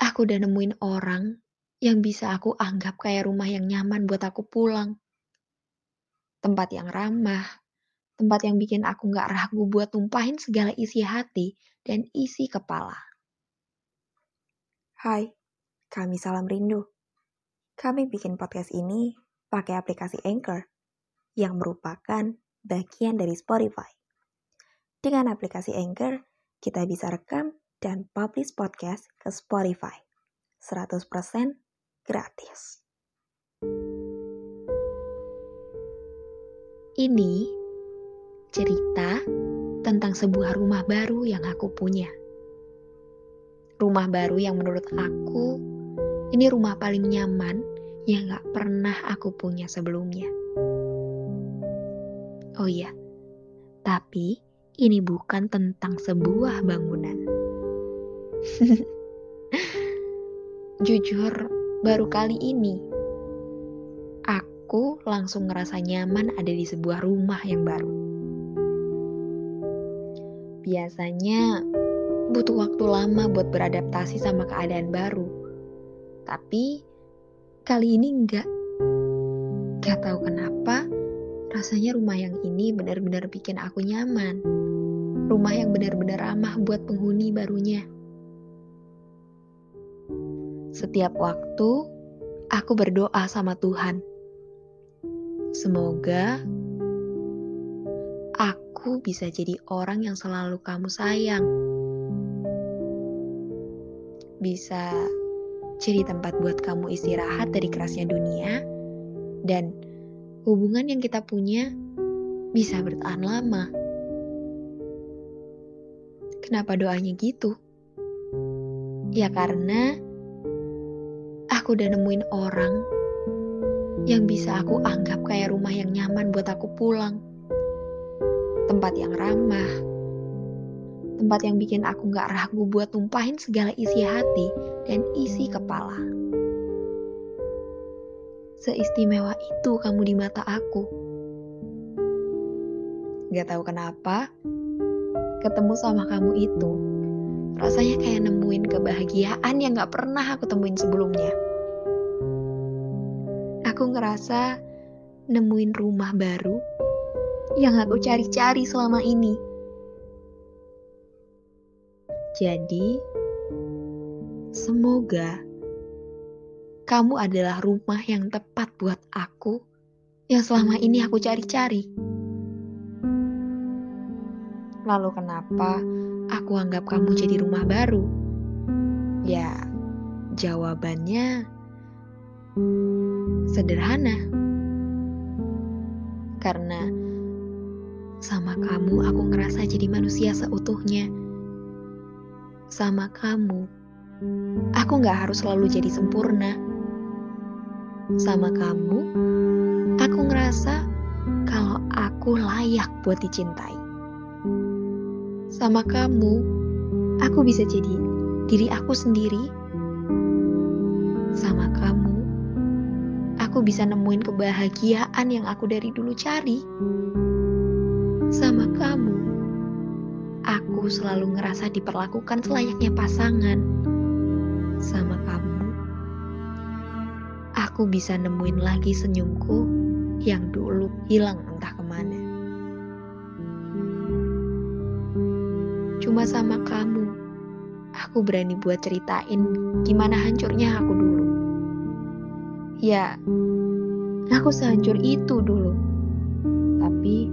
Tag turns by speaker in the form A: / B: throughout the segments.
A: Aku udah nemuin orang yang bisa aku anggap kayak rumah yang nyaman buat aku pulang. Tempat yang ramah, tempat yang bikin aku gak ragu buat tumpahin segala isi hati dan isi kepala.
B: Hai, kami Salam Rindu. Kami bikin podcast ini pakai aplikasi Anchor yang merupakan bagian dari Spotify. Dengan aplikasi Anchor, kita bisa rekam dan publish podcast ke Spotify. 100% gratis.
A: Ini cerita tentang sebuah rumah baru yang aku punya rumah baru yang menurut aku ini rumah paling nyaman yang gak pernah aku punya sebelumnya. Oh iya, tapi ini bukan tentang sebuah bangunan. Jujur, baru kali ini aku langsung ngerasa nyaman ada di sebuah rumah yang baru. Biasanya butuh waktu lama buat beradaptasi sama keadaan baru. Tapi kali ini enggak. Gak tahu kenapa, rasanya rumah yang ini benar-benar bikin aku nyaman. Rumah yang benar-benar ramah buat penghuni barunya. Setiap waktu, aku berdoa sama Tuhan. Semoga aku bisa jadi orang yang selalu kamu sayang bisa jadi tempat buat kamu istirahat dari kerasnya dunia, dan hubungan yang kita punya bisa bertahan lama. Kenapa doanya gitu? Ya karena aku udah nemuin orang yang bisa aku anggap kayak rumah yang nyaman buat aku pulang. Tempat yang ramah, tempat yang bikin aku gak ragu buat tumpahin segala isi hati dan isi kepala. Seistimewa itu kamu di mata aku. Gak tahu kenapa, ketemu sama kamu itu rasanya kayak nemuin kebahagiaan yang gak pernah aku temuin sebelumnya. Aku ngerasa nemuin rumah baru yang aku cari-cari selama ini. Jadi, semoga kamu adalah rumah yang tepat buat aku yang selama ini aku cari-cari. Lalu kenapa aku anggap kamu jadi rumah baru? Ya, jawabannya sederhana. Karena sama kamu aku ngerasa jadi manusia seutuhnya sama kamu, aku gak harus selalu jadi sempurna. Sama kamu, aku ngerasa kalau aku layak buat dicintai. Sama kamu, aku bisa jadi diri aku sendiri. Bisa nemuin kebahagiaan yang aku dari dulu cari. Sama kamu, aku selalu ngerasa diperlakukan selayaknya pasangan sama kamu. Aku bisa nemuin lagi senyumku yang dulu hilang entah ke mana. Cuma sama kamu, aku berani buat ceritain gimana hancurnya aku dulu. Ya, aku sehancur itu dulu. Tapi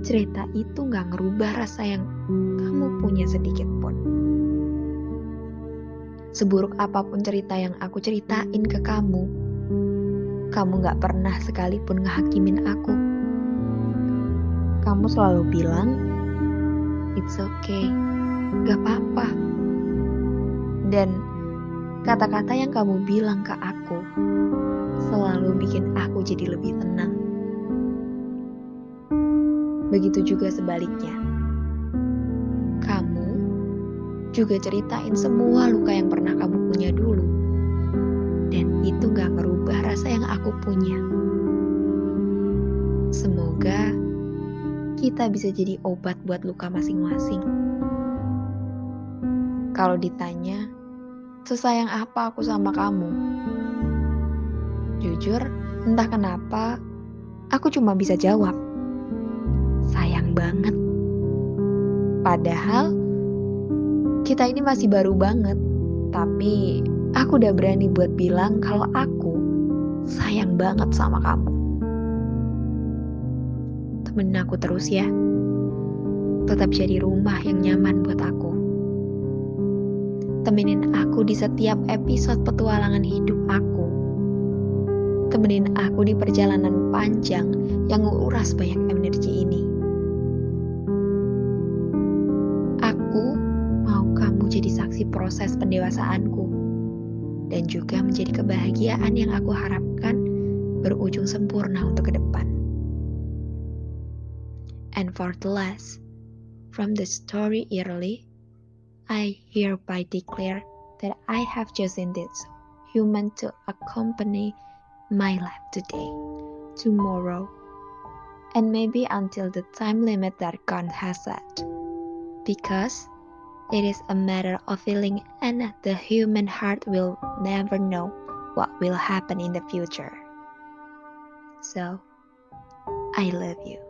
A: cerita itu gak ngerubah rasa yang kamu punya sedikit pun. Seburuk apa pun cerita yang aku ceritain ke kamu, kamu gak pernah sekalipun ngehakimin aku. Kamu selalu bilang, it's okay, gak apa-apa. Dan kata-kata yang kamu bilang ke aku selalu bikin aku jadi lebih tenang. Begitu juga sebaliknya. Kamu juga ceritain semua luka yang pernah kamu punya dulu. Dan itu gak ngerubah rasa yang aku punya. Semoga kita bisa jadi obat buat luka masing-masing. Kalau ditanya, sesayang apa aku sama kamu? Jujur, entah kenapa, aku cuma bisa jawab sayang banget. Padahal kita ini masih baru banget, tapi aku udah berani buat bilang kalau aku sayang banget sama kamu. Temenin aku terus ya. Tetap jadi rumah yang nyaman buat aku. Temenin aku di setiap episode petualangan hidup aku. Temenin aku di perjalanan panjang yang nguras banyak energi ini. menjadi saksi proses pendewasaanku dan juga menjadi kebahagiaan yang aku harapkan berujung sempurna untuk ke depan. And for the last, from the story early, I hereby declare that I have chosen this human to accompany my life today, tomorrow, and maybe until the time limit that God has set. Because It is a matter of feeling, and the human heart will never know what will happen in the future. So, I love you.